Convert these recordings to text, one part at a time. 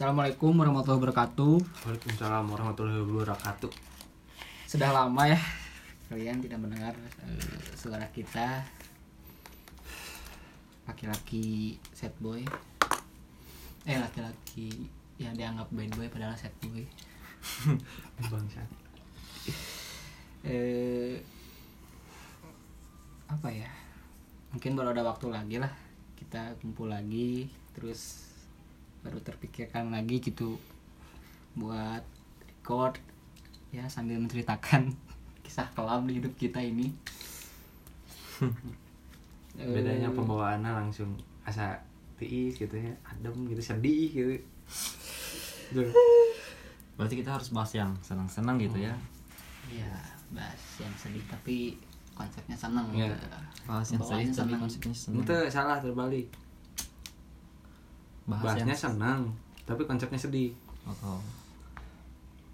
Assalamualaikum warahmatullahi wabarakatuh. Waalaikumsalam warahmatullahi wabarakatuh. Sudah lama ya kalian tidak mendengar eh, suara kita. Laki-laki sad boy. Eh laki-laki yang dianggap bad boy padahal sad boy. Bangsa. Eh apa ya? Mungkin baru ada waktu lagi lah kita kumpul lagi terus baru terpikirkan lagi gitu buat record ya sambil menceritakan kisah kelam di hidup kita ini Bedanya Eh, pembawaannya langsung asa tiis gitu ya, adem gitu, sedih gitu. Duh. Berarti kita harus bahas yang senang-senang gitu ya. ya bahas yang sedih tapi konsepnya seneng Iya. Bahas yang sedih tapi senang. konsepnya senang. Itu salah terbalik. Bahas yang Bahasnya senang, tapi konsepnya sedih. Oh, oh.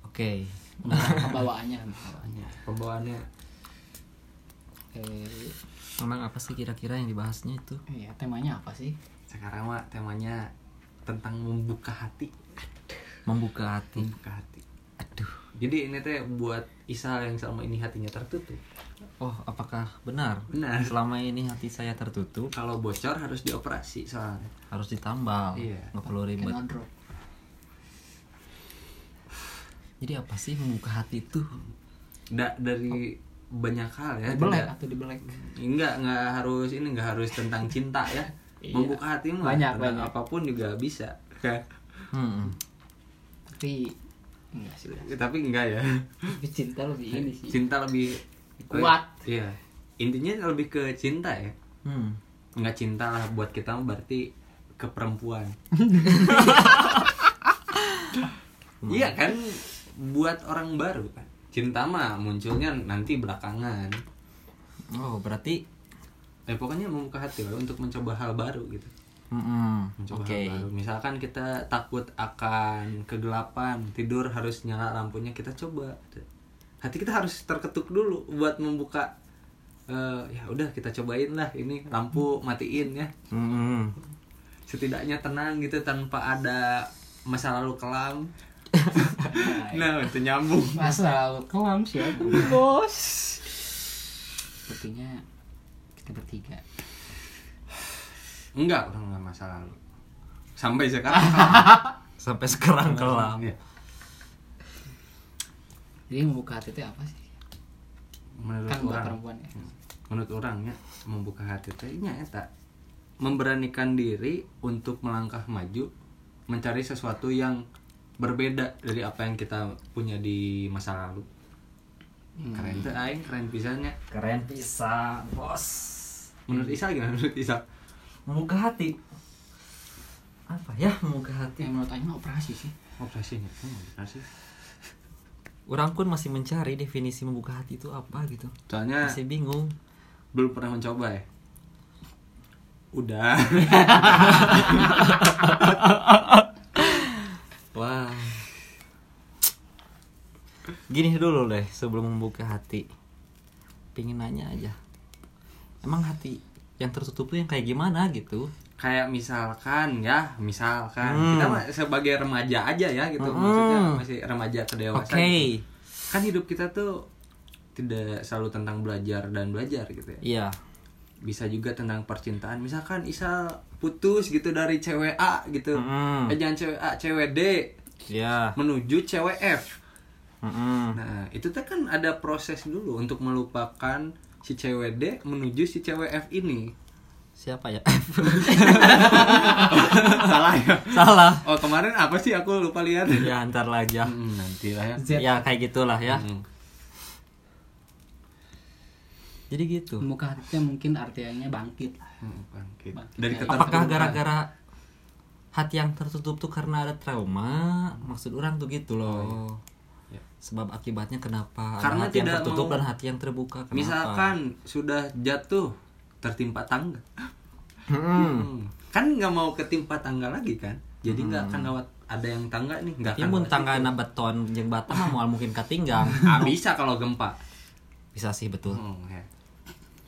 Oke. pembawaannya pembawaannya Pembawaannya eh Memang apa sih kira-kira yang dibahasnya itu? ya temanya apa sih sekarang mah temanya tentang membuka hati, Membuka hati. membuka hati. Jadi ini teh buat Isa yang selama ini hatinya tertutup. Oh, apakah benar? Benar. Selama ini hati saya tertutup, Kalau bocor harus dioperasi soalnya. harus ditambal. Iya. Nggak perlu ribet. Jadi apa sih membuka hati itu? Da, dari banyak hal ya. dibelek tidak- atau dibelek Enggak, enggak harus ini enggak harus tentang cinta ya. Iya. Membuka hati mah Banyak, banyak. apa pun juga bisa. Hmm. tapi enggak sih udah. Tapi enggak ya. tapi cinta lebih ini sih Cinta lebih Kuat. Iya. Intinya lebih ke cinta ya. Hmm. Enggak cinta lah buat kita berarti ke perempuan. Iya kan buat orang baru kan. Cinta mah munculnya nanti belakangan. Oh, berarti Eh pokoknya membuka hati lah untuk mencoba hal baru gitu. Hmm, mencoba Oke. baru. Misalkan kita takut akan kegelapan, tidur harus nyala lampunya, kita coba. Hati kita harus terketuk dulu buat membuka eh, ya udah kita cobain lah ini lampu matiin ya. Hmm. Setidaknya tenang gitu tanpa ada masa lalu kelam. nah, itu nyambung. masa lalu kelam siapa bos sepertinya kita bertiga Enggak, orang nggak masa lalu. Sampai sekarang. Sampai sekarang kelam. Iya. jadi membuka hati itu apa sih Menurut kan orang. perempuan ya menurut orangnya membuka hati teh nya eta memberanikan diri untuk melangkah maju mencari sesuatu yang berbeda dari apa yang kita punya di masa lalu Hmm. keren tuh aing keren pisannya Keren bisa, bos. menurut Isa gimana menurut Isa Membuka hati. Apa ya membuka hati? yang menurut Aing mah operasi sih operasinya hmm, operasi Orang pun masih mencari definisi membuka hati itu apa gitu. soalnya Masih bingung. belum pernah mencoba ya udah Wah. Gini dulu deh sebelum membuka hati. Pingin nanya aja. Emang hati yang tertutup tuh yang kayak gimana gitu? kayak misalkan ya misalkan Hmm. kita mah sebagai remaja aja ya gitu Hmm. maksudnya masih remaja ke dewasa gitu. kan hidup kita tuh tidak selalu tentang belajar dan belajar gitu ya Iya. bisa juga tentang percintaan misalkan Isa putus gitu dari cewek A gitu Mm-mm. eh jangan cewek A cewek D Iya. menuju cewek F Mm-mm. nah itu tuh kan ada proses dulu untuk melupakan si cewek D menuju si cewek F ini Siapa ya? salah ya Salah. oh kemarin apa sih aku lupa lihat Ya ntar lah aja. Hmm, nanti lah ya Z. Ya kayak gitulah ya. Hmm. Jadi gitu. membuka hati itu mungkin artinya bangkit lah Hmm, bangkit. Bangkit. dari Apakah gara-gara hati yang tertutup tuh karena ada trauma? Maksud orang tuh gitu loh. Ya. Sebab akibatnya kenapa? Karena ada hati yang tidak tertutup mau- dan hati yang terbuka. Kenapa? misalkan sudah jatuh tertimpa tangga Hmm. Hmm. kan nggak mau ketimpa tangga lagi kan jadi nggak akan lewat ada yang tangga nih nggak Ya akan lewat tangga situ. beton jeung bata mah moal mungkin katinggang. ah, bisa kalau gempa Bisa sih betul. Hmm, ya.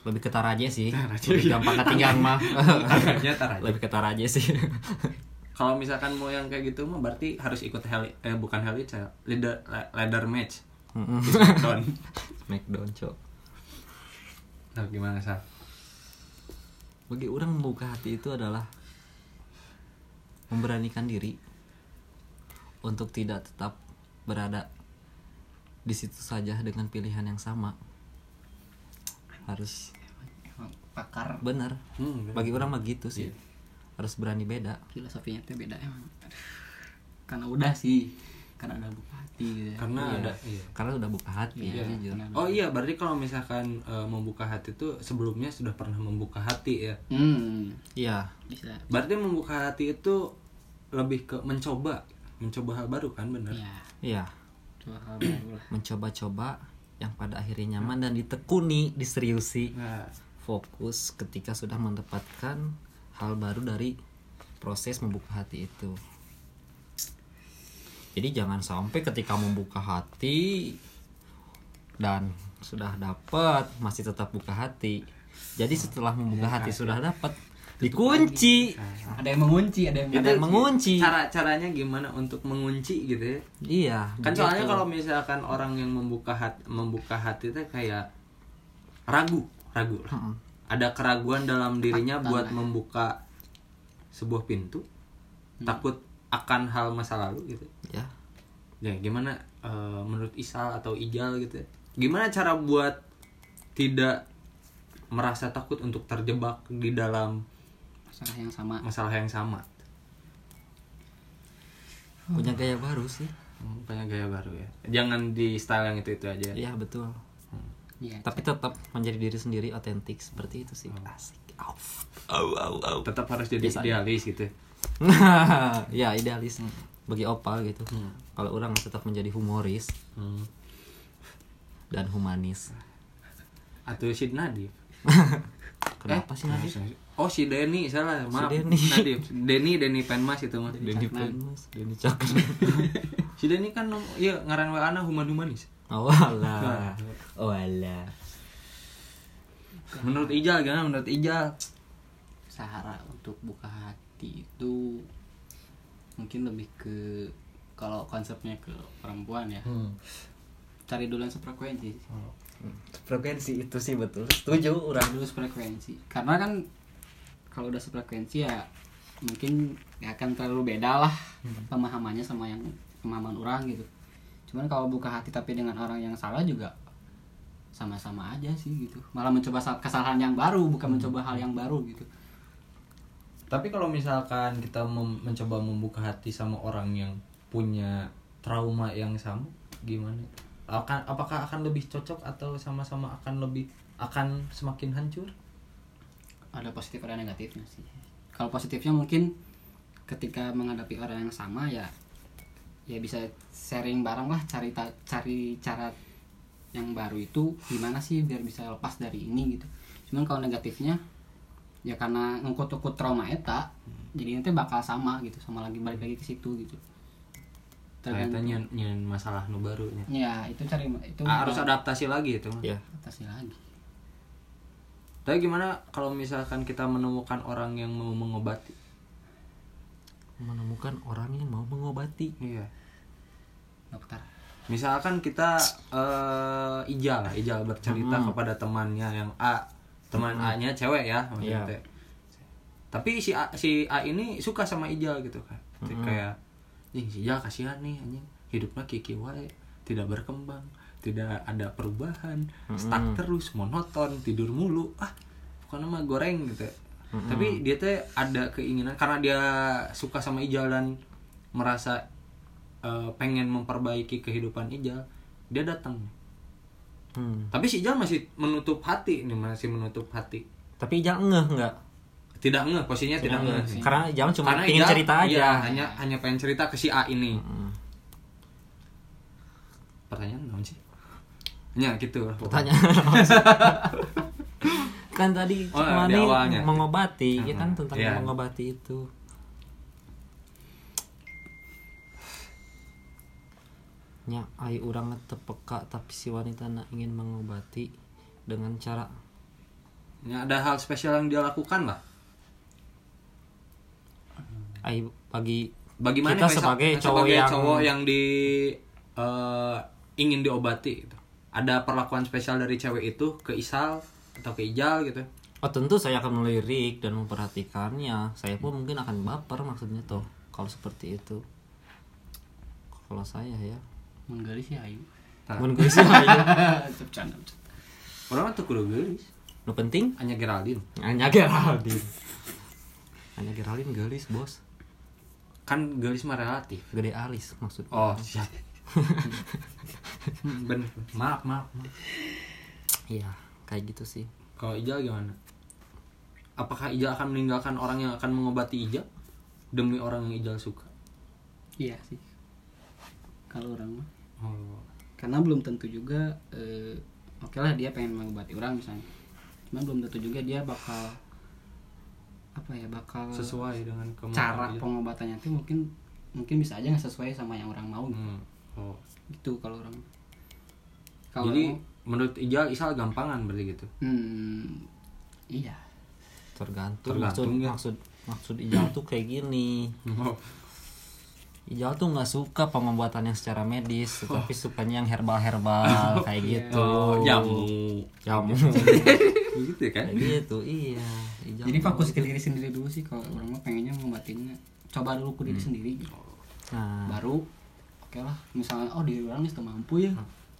Lebih ke taraje sih. Lebih gampang katinggang mah. Aja. Lebih ke taraje sih. kalau misalkan mau yang kayak gitu mah berarti harus ikut hell eh bukan ya leader ladder match. Smackdown. Smackdown cok. Nah gimana sah bagi orang membuka hati itu adalah memberanikan diri untuk tidak tetap berada di situ saja dengan pilihan yang sama. Harus Emang pakar. Benar. Hmm, bagi orang mah gitu sih harus berani beda filosofinya tuh beda emang karena udah sih karena udah buka hati gitu ya. karena Iya. ada iya. karena udah buka hati Iya, jujur. karena- Oh iya, berarti kalau misalkan eh, membuka hati itu sebelumnya sudah pernah membuka hati ya. hmm iya bisa Berarti membuka hati itu lebih ke mencoba, mencoba hal baru kan, bener? ya iya dua hal baru lah mencoba-coba yang pada akhirnya nyaman dan ditekuni diseriusi Nah, fokus ketika sudah mendapatkan hal baru dari proses membuka hati itu. Jadi jangan sampai ketika membuka hati dan sudah dapat masih tetap buka hati. Jadi setelah membuka hati sudah dapat dikunci. ada yang mengunci ada yang Ada yang mengunci. cara caranya gimana untuk mengunci gitu ya? Iya. Kan begitu. soalnya kalau misalkan orang yang membuka hati, membuka hati itu kayak ragu, ragu lah. Ada keraguan dalam dirinya buat lah ya. membuka sebuah pintu, takut akan hal masa lalu gitu. ya ya gimana eh, menurut Isal atau Ijal gitu ya? gimana cara buat tidak merasa takut untuk terjebak di dalam masalah yang sama masalah yang sama punya gaya baru sih. Hmm, punya gaya baru ya jangan di style yang itu itu aja Iya betul. Iya, Tapi tetap menjadi diri sendiri otentik seperti itu sih. Asik. Auf. Au au au. tetap harus jadi Biasa. idealis gitu ya? Idealis. Bagi opal gitu. Kalau orang tetap menjadi humoris hmm. dan humanis. Atau si Nadif kenapa sih? Nadif oh si Denny salah. Maaf Denny. Nadif Denny Denny Penmas itu mah Denny. Penmas. Denny Caknan si Denny kan iya ngaran wa ana human humanis oh alah oh alah menurut Ijal gimana? Menurut Ijal? Sahara untuk buka hati itu mungkin lebih ke kalau konsepnya ke perempuan ya. Cari dulu yang sefrekuensi. Frekuensi itu sih betul. Setuju orang. Dulu sefrekuensi. Karena kan kalau udah sefrekuensi ya mungkin gak akan terlalu beda lah pemahamannya sama yang pemahaman orang gitu cuman kalau buka hati tapi dengan orang yang salah juga sama-sama aja sih gitu malah mencoba sal- kesalahan yang baru bukan mencoba hal yang baru gitu Tapi kalau misalkan kita mem- mencoba membuka hati sama orang yang punya trauma yang sama, gimana? Akan apakah akan lebih cocok atau sama-sama akan lebih akan semakin hancur? ada positif ada negatifnya sih kalau positifnya mungkin ketika menghadapi orang yang sama ya ya bisa sharing bareng lah cari ta- cari cara yang baru itu gimana sih biar bisa lepas dari ini gitu. Cuman kalau negatifnya ya karena ngekut-ngekut trauma eta jadi nanti bakal sama gitu sama lagi balik lagi ke situ gitu. Ternyata nyen, nyen masalah nu baru ya itu cari itu Ah, harus adaptasi lagi itu mah. ya. Atasnya lagi. Tapi gimana kalau misalkan kita menemukan orang yang mau mengobati? menemukan orang yang mau mengobati. Iya. Dokter. Misalkan kita eh Ijal Ijal bercerita kepada temannya yang A, teman A-nya cewek ya, maksudnya teh. Tapi si A, si A ini suka sama Ijal gitu kan. Kayak "Ih, si Ijal kasihan nih anjing, hidupnya kiki wae, tidak berkembang, tidak ada perubahan, stuck terus, monoton, tidur mulu. Ah, bukan nama goreng gitu. Tapi dia teh ada keinginan karena dia suka sama Ijal dan merasa eh, pengen memperbaiki kehidupan Ijal, dia datang. hmm. Tapi si Ijal masih menutup hati nih, masih menutup hati. tapi jangan ngeh nggak Tidak ngeh, posisinya tidak, ngeh. sih. karena jangan cuma Karena pengen Ijal- cerita aja iya, hanya hanya pengen cerita ke si A ini. Hmm. Pertanyaan naon sih? Ya gitu. Pertanyaan kan tadi Oh, mengobati ya kan Mhm. tentang Iya. mengobati itu nya ai urang tepeka tapi si wanita na ingin mengobati dengan cara Ya, ada hal spesial yang dia lakukan lah. ai bagi bagaimana kita Faisal, sebagai cowok sebagai yang cowok yang di eh, ingin diobati gitu. ada perlakuan spesial dari cewek itu ke Isal atau ke Ijal gitu Oh tentu saya akan melirik dan memperhatikannya. Saya pun mungkin akan baper maksudnya tuh kalau seperti itu. Kalau saya ya. Menggali sih ayu Nah. Mun geus sih ayo. bercanda bercanda. orang tuh kudu gelis Nu penting hanya Geraldine hanya Geraldine. Hanya Geraldine gelis, Bos. kan gelis mah relatif Gede alis maksudnya. oh siap ben maaf maaf, maaf. Iya, kayak gitu sih. kalau Ijal gimana apakah Ijal akan meninggalkan orang yang akan mengobati Ijal demi orang yang Ijal suka iya sih kalau orang mah oh karena belum tentu juga eh, oke lah dia pengen mengobati orang misalnya cuman belum tentu juga dia bakal apa ya bakal sesuai dengan cara Ijal. pengobatannya tuh mungkin mungkin bisa aja nggak sesuai sama yang orang mau gitu, Hmm. oh gitu kalau orang kalau jadi orang- menurut Ijal Isal gampangan berarti gitu hmm, iya Tergantung, Tergantung, maksud ya. maksud maksud Ijal tuh kayak gini. oh. Ijal tuh nggak suka pengobatan yang secara medis, tapi sukanya yang herbal-herbal kayak gitu. Oh, jamu. Jamu. gitu kan? Kayak gitu, iya. Ijal jadi fokus ke diri sendiri dulu sih kalau orang mah pengennya ngobatinnya. Coba dulu ke diri sendiri. Gitu. Nah, baru oke lah. Misalnya oh diri orang sudah mampu ya.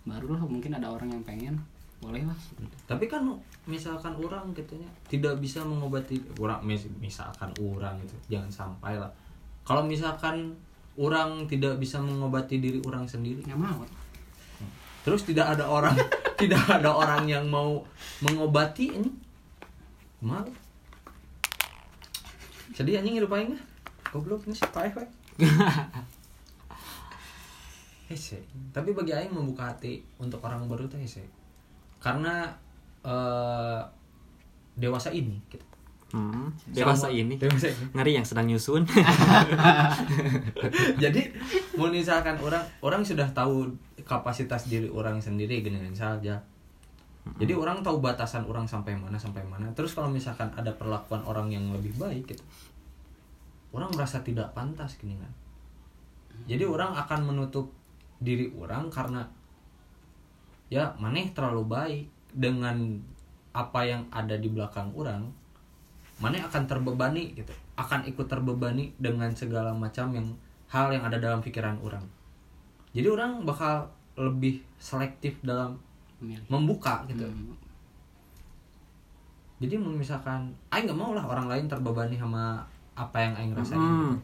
Baru lah mungkin ada orang yang pengen. Boleh lah. Tapi kan misalkan orang katanya tidak bisa mengobati orang mis- misalkan orang gitu jangan sampai lah. Kalau misalkan orang tidak bisa mengobati diri orang sendiri. Nggak mau. Terus tidak ada orang tidak ada orang yang mau mengobati ini. Mal sedih anjing hidup aing mah. goblok ini siapa ya hese tapi bagi aing membuka hati untuk orang baru tuh hese karena eh, dewasa ini gitu. Hmm, dewasa Sama- ini. dewasa ini. Ngeri yang sedang nyusun. jadi mau misalkan orang orang sudah tahu kapasitas diri orang sendiri gini saja. Jadi orang tahu batasan orang sampai mana sampai mana. Terus kalau misalkan ada perlakuan orang yang lebih baik gitu orang merasa tidak pantas gini kan. Jadi orang akan menutup diri orang karena ya maneh terlalu baik dengan apa yang ada di belakang orang maneh akan terbebani gitu akan ikut terbebani dengan segala macam yang hal yang ada dalam pikiran orang jadi orang bakal lebih selektif dalam memilih membuka gitu Hmm. jadi misalkan Aing nggak mau lah orang lain terbebani sama apa yang Aing rasain Hmm. gitu.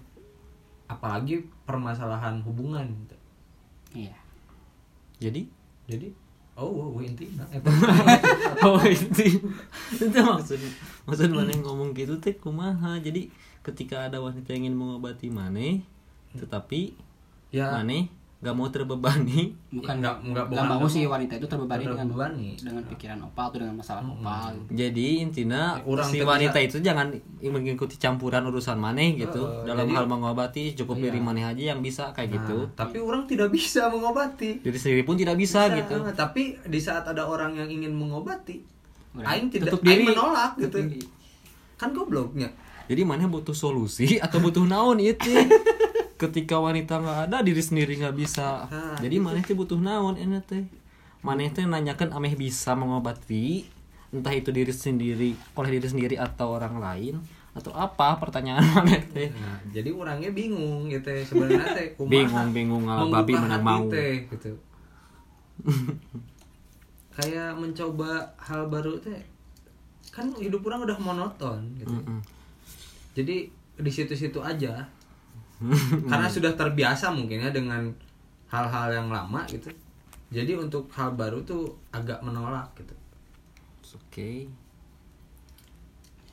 apalagi permasalahan hubungan gitu. iya Jadi jadi oh, oh, oh intinya oh itu itu maksud maksud mana ngomong gitu teh kumaha? Jadi ketika ada wanita yang ingin mengobati maneh tetapi ya. maneh gak mau terbebani. Bukan Nggak- nggak- nggak bukan- mau sih wanita itu terbebani dengan terbebani. dengan pikiran opal atau dengan masalah opal gitu. jadi intinya Orang si teh wanita bisa- itu jangan mengikuti campuran urusan maneh gitu. Heeh, dalam jadi- hal mengobati cukup Iya. diri maneh aja yang bisa kayak gitu. Nah, tapi orang tidak bisa mengobati. Diri sendiri pun tidak bisa, Bisa, gitu. tapi di saat ada orang yang ingin mengobati Aing tidak tutup Aing diri. menolak gitu. Diri. kan gobloknya. Jadi maneh butuh solusi atau butuh naon itu ketika wanita nggak ada diri sendiri nggak bisa Nah, jadi maneh teh butuh naon ini teh maneh teh nanyakan ameh bisa mengobati entah itu diri sendiri oleh diri sendiri atau orang lain atau apa pertanyaan maneh teh Nah, jadi orangnya bingung gitu ya, sebenarnya teh Bingung, bingung, ngalah babi hati mau. teh, gitu. Kayak mencoba hal baru teh kan hidup orang udah monoton gitu. Mm-mm. Jadi di situ-situ aja. Karena sudah terbiasa mungkin ya dengan hal-hal yang lama gitu. Jadi untuk hal baru tuh agak menolak gitu. oke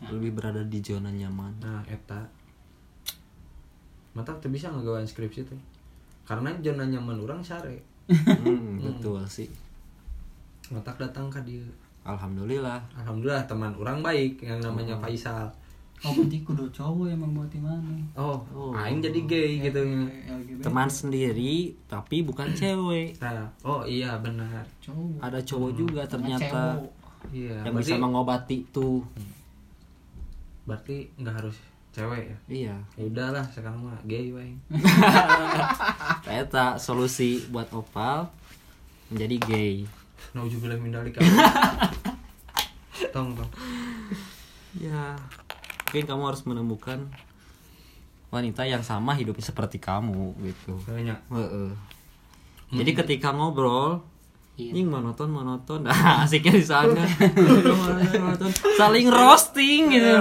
lebih berada di zona nyaman Nah, eta Mata tuh bisa ngagawain skripsi teh. Karena zona nyaman orang sare. Hmm, betul sih Matak datang ke dia. alhamdulillah Alhamdulillah teman orang baik yang namanya Faisal. Oh berarti kudu cowok yang membuat mana Oh, Oh. aing jadi gay gitu. LGBT teman sendiri tapi bukan cewek. Nah, oh iya benar. cowok. Ada cowok juga ternyata. Iya, yang berarti bisa mengobati tuh. Berarti nggak harus cewek ya? Iya. Ya udahlah sekarang mah gay wae eta solusi buat opal menjadi gay. Naujubillah min dalik tong tong ya mungkin kamu harus menemukan wanita yang sama hidupnya seperti kamu gitu. Banyak. Heeh. jadi ketika ngobrol Iya. ini monoton monoton nah, asiknya di sana. Saling roasting gitu.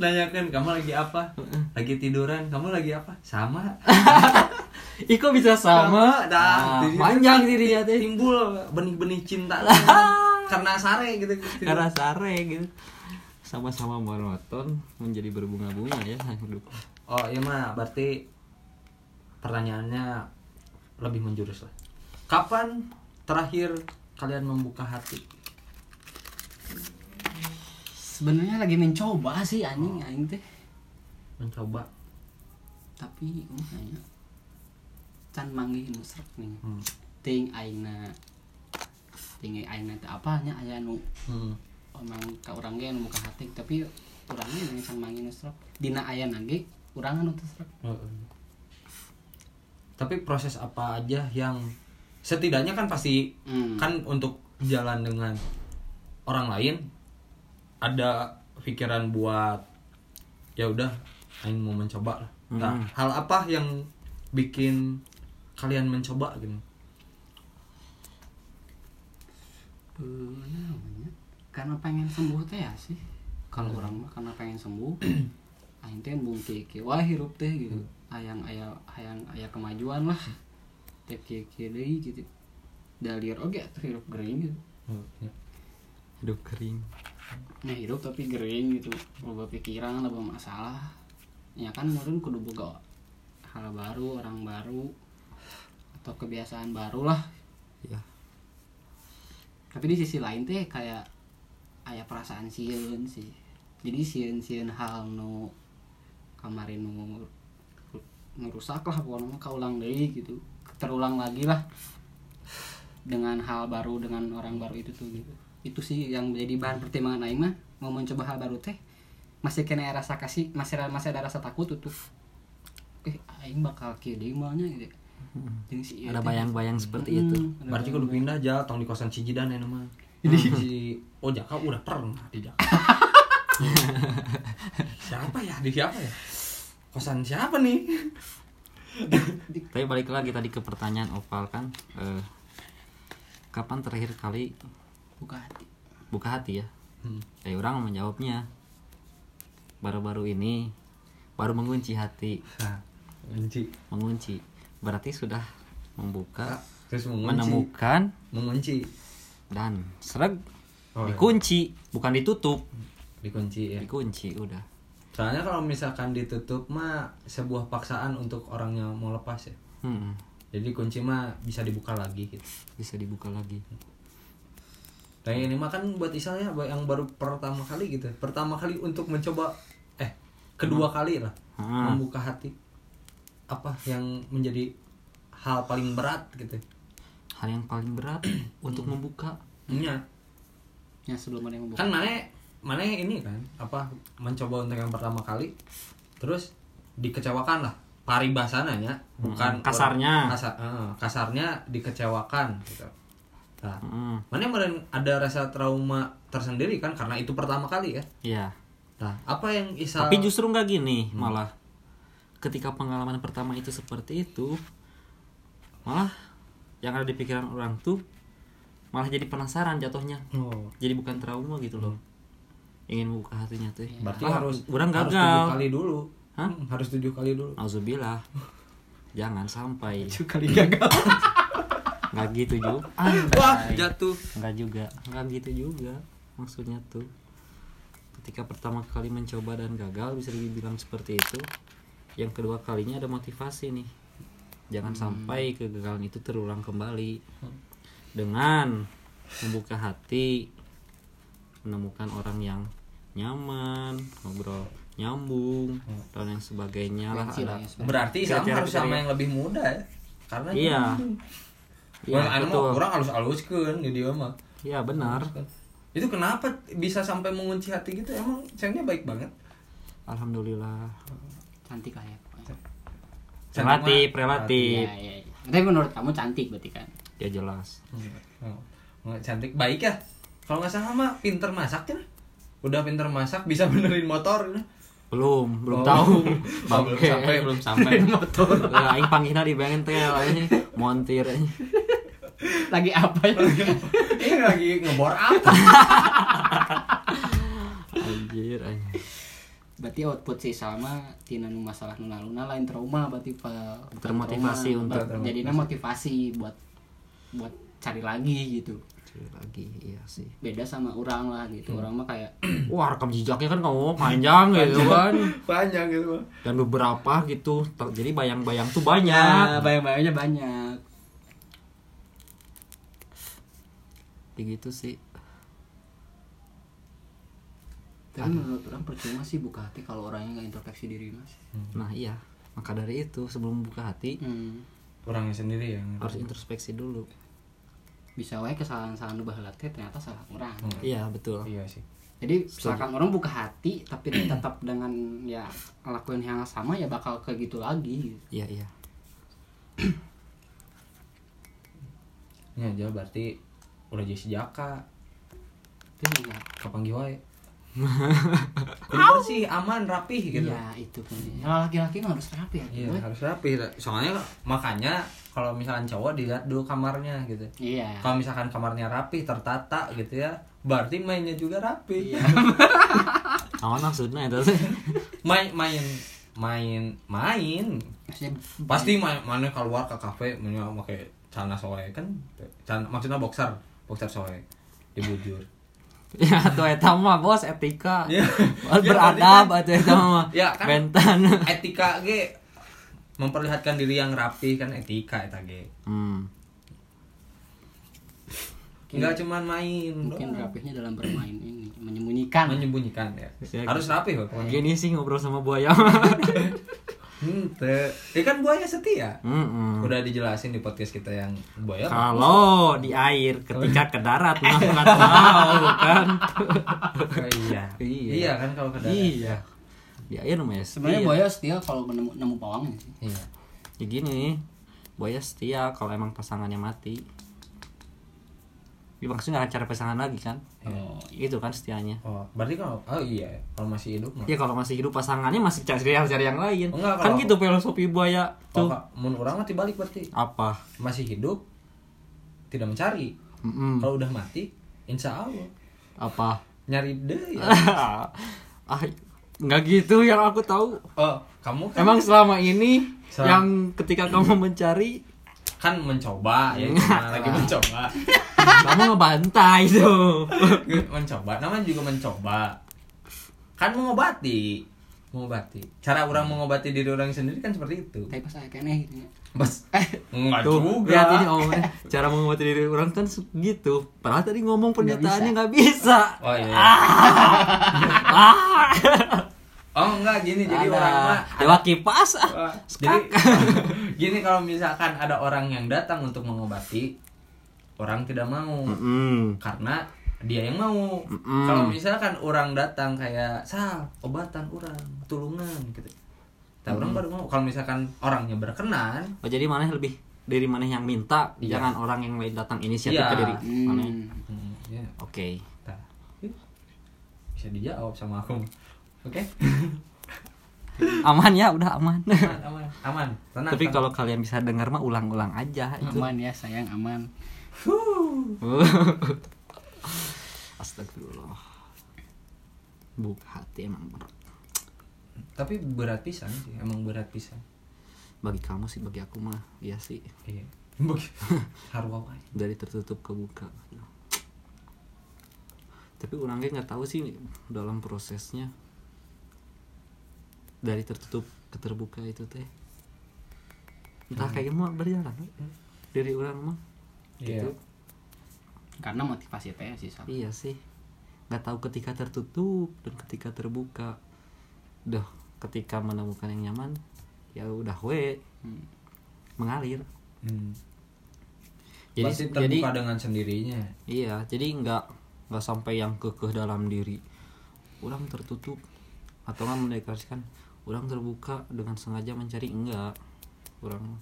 Nanyakan kamu lagi apa? Lagi tiduran? Kamu lagi apa? Sama. Ih kok bisa sama? dah. Ah, Jadi panjang dirinya teh. timbul benih-benih cinta. Karena sare gitu. Karena sare gitu. Sama-sama monoton menjadi berbunga-bunga ya hidup. oh iya mah berarti pertanyaannya lebih menjurus lah. Kapan terakhir kalian membuka hati? Sebenarnya lagi mencoba sih anjing aing teh. Mencoba. Tapi umumnya can manggih nu srek nih. Hmm. ting aina ting aina teh apa nya aya nu Hmm. Emang ka urang ge anu buka hati tapi urangnya yang can manggih nu srek dina aya nage urang anu Heeh. tapi proses apa aja yang setidaknya kan pasti Hmm. kan untuk jalan dengan orang lain ada pikiran buat ya udah aing mau mencoba lah nah Hmm. hal apa yang bikin kalian mencoba gitu karena pengen sembuh teh ya sih. Kalau orang mah karena pengen sembuh aing teh embung kieu kieu wah hirup teh gitu. Hayang aya hayang aya kemajuan lah. Teh kieu kieu deui gitu dalir oge atuh hirup gering gitu. Ya. Hidup kering. nah hirup tapi gering gitu. Loba pikiran loba masalah. Ya kan meureun kudu boga hal baru orang baru atau kebiasaan baru lah. Ya. tapi di sisi lain teh kayak aya perasaan sieun sih. Jadi sieun sieun hal nu kemarin nu ngerusak lah pokoknya kaulang deui gitu. Terulang lagi lah dengan hal baru dengan orang baru itu tuh gitu. Itu sih yang menjadi bahan pertimbangan aing mah. Mau mencoba hal baru teh masih kena rasa kasih masih masih ada rasa takut tuh eh aing bakal kieu deui mah nya gitu Jeung si ieu Ada bayang-bayang seperti Mm, itu. berarti kudu pindah aja tong di kosan Cijidan ya nama Jadi- si oh Jaka udah pernah di Jaka siapa ya? Di siapa ya? Kosan siapa nih? Tapi balik lagi tadi ke pertanyaan Opal kan. eh, kapan terakhir kali buka hati. Buka hati ya? Hmm. Eh orang menjawabnya baru-baru ini baru mengunci hati, Nah, mengunci. Mengunci. Berarti sudah membuka, terus mengunci. menemukan mengunci dan sereg Oh, iya. dikunci, bukan ditutup, dikunci ya dikunci udah. soalnya kalau misalkan ditutup mah sebuah paksaan untuk orang yang mau lepas ya. Hmm, jadi kunci mah bisa dibuka lagi gitu. Bisa dibuka lagi. Nah ini mah kan buat Isal ya buat yang baru pertama kali gitu. Pertama kali untuk mencoba Eh kedua kali lah Hmm. Membuka hati. Apa yang menjadi hal paling berat gitu Hal yang paling berat untuk membuka. Iya. Ya sebelum ada yang membuka. Kan mana mana ini kan Apa mencoba untuk yang pertama kali Terus dikecewakan lah. Paribasananya Bukan Hmm, kasarnya. kasar, eh, Kasarnya dikecewakan gitu. Nah Hmm, Mana kemarin ada rasa trauma tersendiri kan Karena itu pertama kali ya? Iya. Nah, apa yang Isal Tapi justru nggak gini, malah ketika pengalaman pertama itu seperti itu, malah yang ada di pikiran orang tuh malah jadi penasaran jatuhnya. Oh, Jadi bukan trauma gitu loh. Ingin membuka hatinya tuh. berarti Malah harus orang harus gagal. tujuh kali dulu. Hah? Hmm, harus tujuh kali dulu. Auzubillah. Jangan sampai kali gagal nggak gitu juga. Wah, jatuh. Nggak juga, nggak gitu juga. Maksudnya tuh ketika pertama kali mencoba dan gagal bisa dibilang seperti itu. Yang kedua kalinya ada motivasi nih. Jangan sampai kegagalan itu terulang kembali. Dengan membuka hati, menemukan orang yang nyaman, ngobrol nyambung dan yang sebagainya lah ada. ya. Berarti sama Kira-kira harus sama yang lebih muda ya. Karena Iya. Iya, betul. kurang halus haluskeun di dia mah. Iya benar. Itu kenapa bisa sampai mengunci hati gitu? Emang cengnya baik banget. alhamdulillah cantik ya pokoknya. Relatif mah- relatif Iya, iya, iya. Tapi menurut kamu cantik berarti kan? ya jelas. Oh, nggak cantik baik ya. Kalau nggak salah mah pinter masak ya. Udah pinter masak bisa benerin motor. Ya. belum belum Oh. tahu. Oh, belum sampai belum sampai. Motor. Ya aing panggilna di bengkel aja montir Lagi apa ya? ini lagi ngebor apa berarti output si Salma tina nu masalah nu laluna lain trauma berarti pak. Termotivasi untuk- jadinya motivasi buat buat cari lagi gitu. Cari lagi iya sih. Beda sama orang lah gitu. Orang mah kayak wah rekam jejaknya kan kamu panjang gitu kan. Panjang gitu dan beberapa gitu jadi bayang-bayang tuh ya banyak bayang-bayangnya banyak. Kayak gitu sih tapi menurut orang percuma sih buka hati kalau orangnya nggak introspeksi diri mas. Nah iya. Maka dari itu sebelum buka hati hmm. orangnya sendiri yang harus introspeksi dulu. Bisa wae kesalahan-kesalahan nu baheula teh ternyata salah orang. Iya betul. Iya sih. Jadi misalkan orang buka hati tapi tetap dengan ya ngelakuin yang sama ya bakal kayak gitu lagi. Gitu. iya iya. Ya aja berarti udah jadi sejaka. Itu enggak kapanggih wae Kudu bersih aman rapih gitu. Iya itu pun. Ya laki-laki mah harus rapi ya. Iya harus rapi soalnya makanya kalau misalkan cowok dilihat dulu kamarnya gitu. Iya. kalau misalkan kamarnya rapi tertata gitu ya berarti mainnya juga rapi Iya. awan maksudnya itu sih. Main main main main. Maksudnya pasti main. mana keluar ke kafe punya pakai celana soe kan? Celana, maksudnya boxer boxer soe dibujur ya tuh eta mah bos etika. Ya, beradab berarti atuh eta mah. Ya, kan. bentan. etika ge memperlihatkan diri yang rapi kan etika eta ge. Hmm. nggak cuman main mungkin doang. rapihnya dalam bermain ini menyembunyikan. menyembunyikan ya. Ya, harus rapi kok pokoknya gini sih ngobrol sama buaya Ente. Ya kan buaya setia. Mm-mm. Udah dijelasin di podcast kita yang buaya. kalau di air ketika ke darat mah nggak tahu kan iya. Iya. Iya kan kalau ke darat. iya di air namanya Sebenarnya buaya setia kalau nemu nemu pawangnya sih. Iya. ya gini buaya setia kalau emang pasangannya mati maksudnya nggak cari pasangan lagi kan Oh, itu kan setianya Oh, berarti kalau oh iya, kalau masih hidup mah. ya kalau masih hidup pasangannya masih cari cari yang lain Enggak, kan gitu filosofi buaya Oh, tuh Kak, mun orang mah dibalik berarti. apa Masih hidup tidak mencari. Mm-mm. Kalau udah mati, insya Allah apa nyari deh. ah nggak gitu yang aku tahu Oh, kamu kan emang selama ini Selama- yang ketika kamu mencari kan mencoba ya, gimana lagi mencoba. kamu ngebantai tuh mencoba, namanya juga mencoba. Kan mengobati. Mengobati. Cara orang mengobati diri orang sendiri kan seperti itu. tapi pas saya kene gitu ya. Bas, enggak tuh juga. lihat ini oh cara mengobati diri orang kan gitu padahal tadi ngomong pernyataannya nggak bisa Oh iya. ah Oh enggak gini jadi Ada. orang mah dewa kipas ah. Wah, jadi gini kalau misalkan ada orang yang datang untuk mengobati orang tidak mau Mm-mm. karena dia yang mau. Mm-mm. Kalau misalkan orang datang kayak sal obatan orang tulungan gitu. Nah, orang baru mau kalau misalkan orangnya berkenan oh jadi mana lebih dari mana yang minta Iya. jangan orang yang lain datang inisiatif Iya. ke diri mana Hmm. hmm, ya, oke tah. Ih, bisa dijawab sama aku. Oke. aman ya udah aman Aman, aman, aman. Tenang. tapi kalau kalian bisa dengar mah ulang-ulang aja itu Aman ya sayang aman. Astagfirullah buka hati emang berat tapi berat pisan sih, emang berat pisan. bagi kamu sih bagi aku mah iya sih Iya. Bagi- Haru apa? ya? dari tertutup ke buka tapi orangnya nggak tahu sih dalam prosesnya dari tertutup ke terbuka itu teh entah kayak gimana berjalan dari orang mah Iya. gitu Karena motivasi teh sih Sal. iya sih nggak tahu ketika tertutup dan ketika terbuka udah ketika menemukan yang nyaman ya udah we Hmm. mengalir Hmm. jadi Pasti jadi terbuka dengan sendirinya. Iya, jadi nggak nggak sampai yang kekeh dalam diri. Orang tertutup. atau nggak mendeklarasikan orang terbuka dengan sengaja mencari enggak. Orang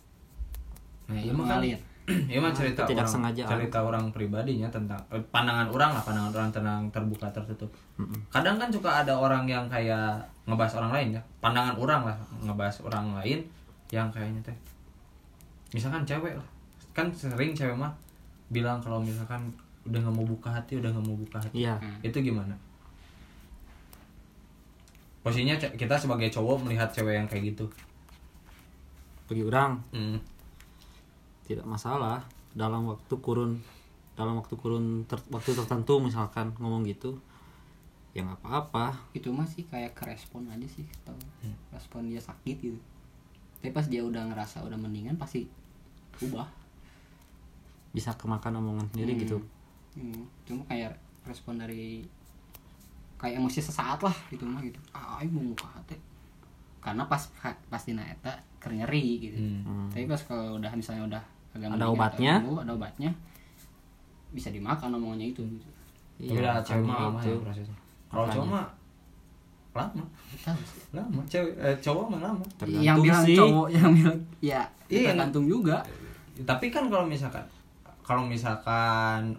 nah iya mah iya mah cerita Tidak orang sengaja. cerita orang pribadinya tentang eh, pandangan orang lah pandangan orang tentang terbuka tertutup. Kadang kan suka ada orang yang kayak ngebahas orang lain ya. Pandangan orang lah ngebahas orang lain yang kayaknya teh misalkan cewek lah. Kan sering cewek mah bilang kalau misalkan udah nggak mau buka hati udah nggak mau buka hati. Iya. Itu gimana posisinya kita sebagai cowok melihat cewek yang kayak gitu. Bagi orang Hmm. tidak masalah. Dalam waktu kurun dalam waktu kurun ter- waktu tertentu misalkan ngomong gitu ya nggak apa-apa. Itu masih kayak kerespon aja sih tau. Hmm. respon dia sakit gitu. Tapi pas dia udah ngerasa udah mendingan pasti ubah. Bisa kemakan omongan sendiri Hmm. gitu. Hmm, cuma kayak respon dari kayak emosi sesaat lah gitu mah gitu ah aing mau muka hati karena pas pas dina eta nyeri gitu Hmm. Hmm. tapi pas kalau udah misalnya udah agak Ada obatnya. sembuh, ada obatnya bisa dimakan omongannya itu gitu. Iya, cewek mah lama itu. ya prosesnya. Kalau cowok mah lama, Tahu lama. Cewek eh, cowok mah lama. Tergantung yang bilang sih. cowok yang bilang ya Iya, tergantung juga Tapi kan kalau misalkan kalau misalkan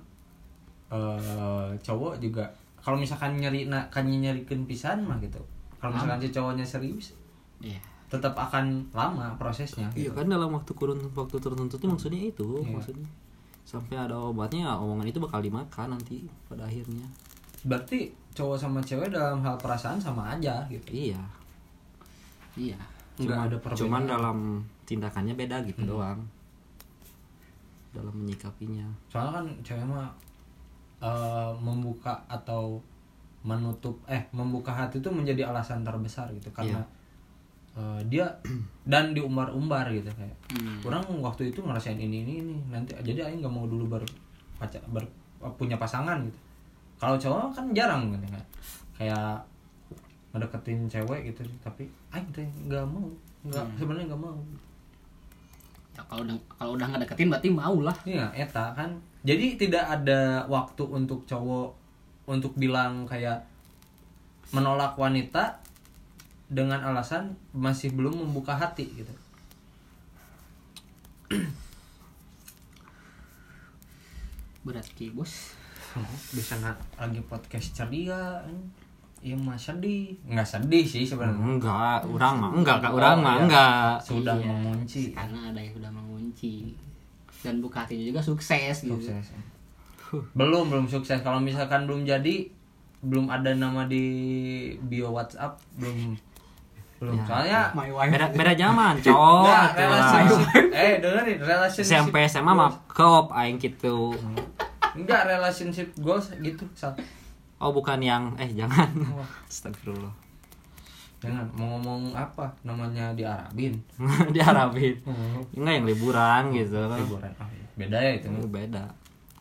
eh cowok juga kalau misalkan nyeri nak kan nyerikan pisan mah gitu. Kalau misalkan si cowoknya serius iya tetap akan lama prosesnya Iya gitu. kan dalam waktu kurun waktu tertentu itu maksudnya itu Iya. maksudnya sampai ada obatnya omongan itu bakal dimakan nanti pada akhirnya Berarti cowok sama cewek dalam hal perasaan sama aja gitu. iya iya Nggak Cuma- ada perbedaan. cuman dalam tindakannya beda gitu Hmm. doang dalam menyikapinya soalnya kan cewek mah eh, membuka atau menutup eh membuka hati itu menjadi alasan terbesar gitu. Karena eh, dia dan diumbar-umbar gitu kayak Hmm. orang waktu itu ngerasain ini ini ini nanti jadi aing nggak mau dulu ber, pacar ber, punya pasangan gitu. Kalau cowok kan jarang gitu kan kayak ngedeketin cewek gitu tapi aing teh nggak mau nggak sebenarnya nggak mau. Ya kalau udah kalau udah nggak deketin berarti mau lah. Iya, eta kan. Jadi tidak ada waktu untuk cowok untuk bilang kayak menolak wanita dengan alasan masih belum membuka hati gitu. berat ki bos Bisa nggak lagi podcast ceria, iya mah sedih. Nggak sedih sih sebenarnya. enggak orang mah enggak kak orang Oh, mah iya. enggak Sudah Iya, mengunci. karena ada yang sudah mengunci dan buka hatinya juga sukses gitu Sukses. Belum belum sukses. Kalau misalkan belum jadi, belum ada nama di bio WhatsApp, belum belum. Ya. Soalnya my wife beda beda zaman cowok relationship. eh, dengerin, relationship. SMP SMA mah kop aing gitu Enggak, relationship goals gitu. Sal. oh bukan yang eh jangan astagfirullah Jangan mau ngomong apa namanya di Arabin. diharapin enggak yang liburan gitu Liburan. Oh, iya. Beda ya itu. itu beda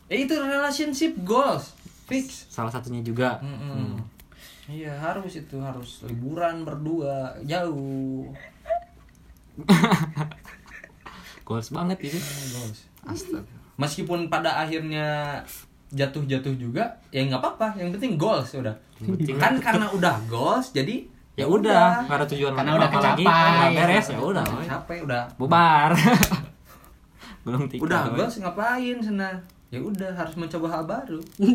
Eh, itu relationship goals. Fix. salah satunya juga Mm-mm. Iya, harus itu harus liburan berdua jauh. goals banget itu Goals. astaga Meskipun pada akhirnya jatuh-jatuh juga, ya nggak apa-apa. Yang penting goals udah. Kan karena udah goals, jadi ya udah nggak ada tujuan Karena udah lagi. kecapai. udah beres ya udah capek udah. Bubar. Belum tiga udah woy. goals ngapain sana ya udah harus mencoba hal baru.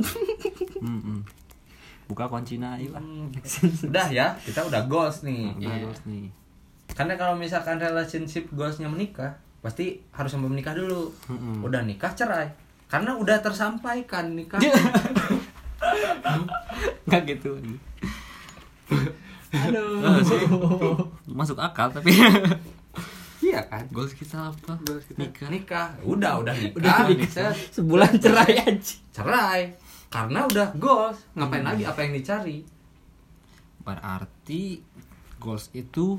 Buka kunci nah yuk ah. udah ya kita udah goals nih. Udah Iya. goals nih. Karena kalau misalkan relationship goalsnya menikah pasti harus sampai menikah dulu. Mm-mm. udah nikah cerai. Karena udah tersampaikan nikah nggak gitu aduh. Masuk akal tapi iya kan? Goals kita apa? Nikah. Nikah. Udah udah nikah, udah nikah. Sebulan cerai aja. Cerai. Karena udah goals. Ngapain lagi? Apa yang dicari? Berarti goals itu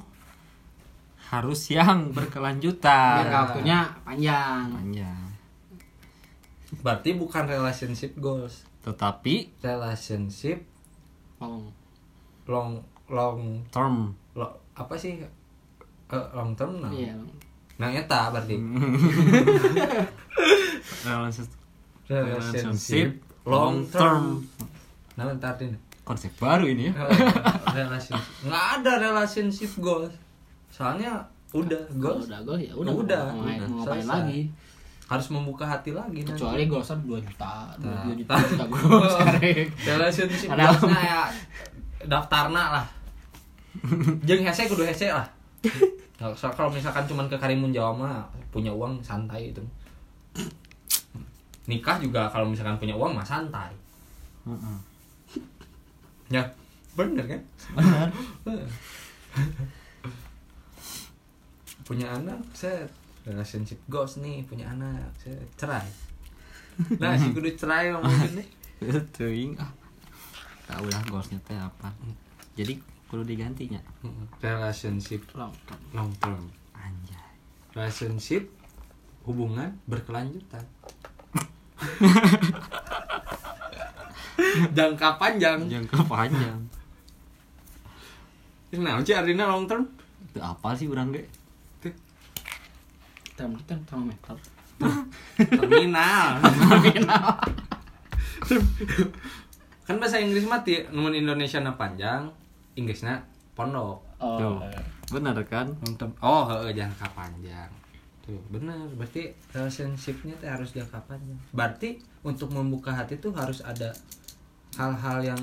harus yang berkelanjutan. Biar waktunya panjang. Panjang. Berarti bukan relationship goals. Tetapi relationship oh long long term. lo, apa sih? Eh, long term nah. Iya nah eta berarti. Relationship. Relationship long term. nah ntar ini konsep baru ini ya. Relationship. Nggak ada relationship goals. Soalnya udah goals. udah gol ya udah. udah, Mau ngapain- udah, mau ngapain selesai. lagi? harus membuka hati lagi nanti. Kecuali golsan 2 juta, 2 Nah. juta, juta sehari. relationship goalsnya ya daftarna lah. Jeung hese kudu hese lah. Nggak usah kalau misalkan cuman ke Karimun Jawa mah punya uang santai itu. Nikah juga kalau misalkan punya uang mah santai. Ya bener kan? Punya anak saya relationship goals nih punya anak saya cerai. Nah si kudu cerai mungkin nih. Teuing ah. Tahu lah goalsnya teh apa. Jadi kudu digantinya. relationship Long term. long term Anjay. relationship hubungan berkelanjutan jangka panjang Jangka panjang. nah sih artinya long term Itu apa sih urang ge? Tuh, Term kita termometer. terminal kan bahasa Inggris mati namun Indonesia na panjang Inggrisnya pondok Oh. Tuh. Bener kan? oh heeh, jangka panjang tuh bener berarti relationshipnya tuh harus jangka panjang berarti untuk membuka hati tuh harus ada hal-hal yang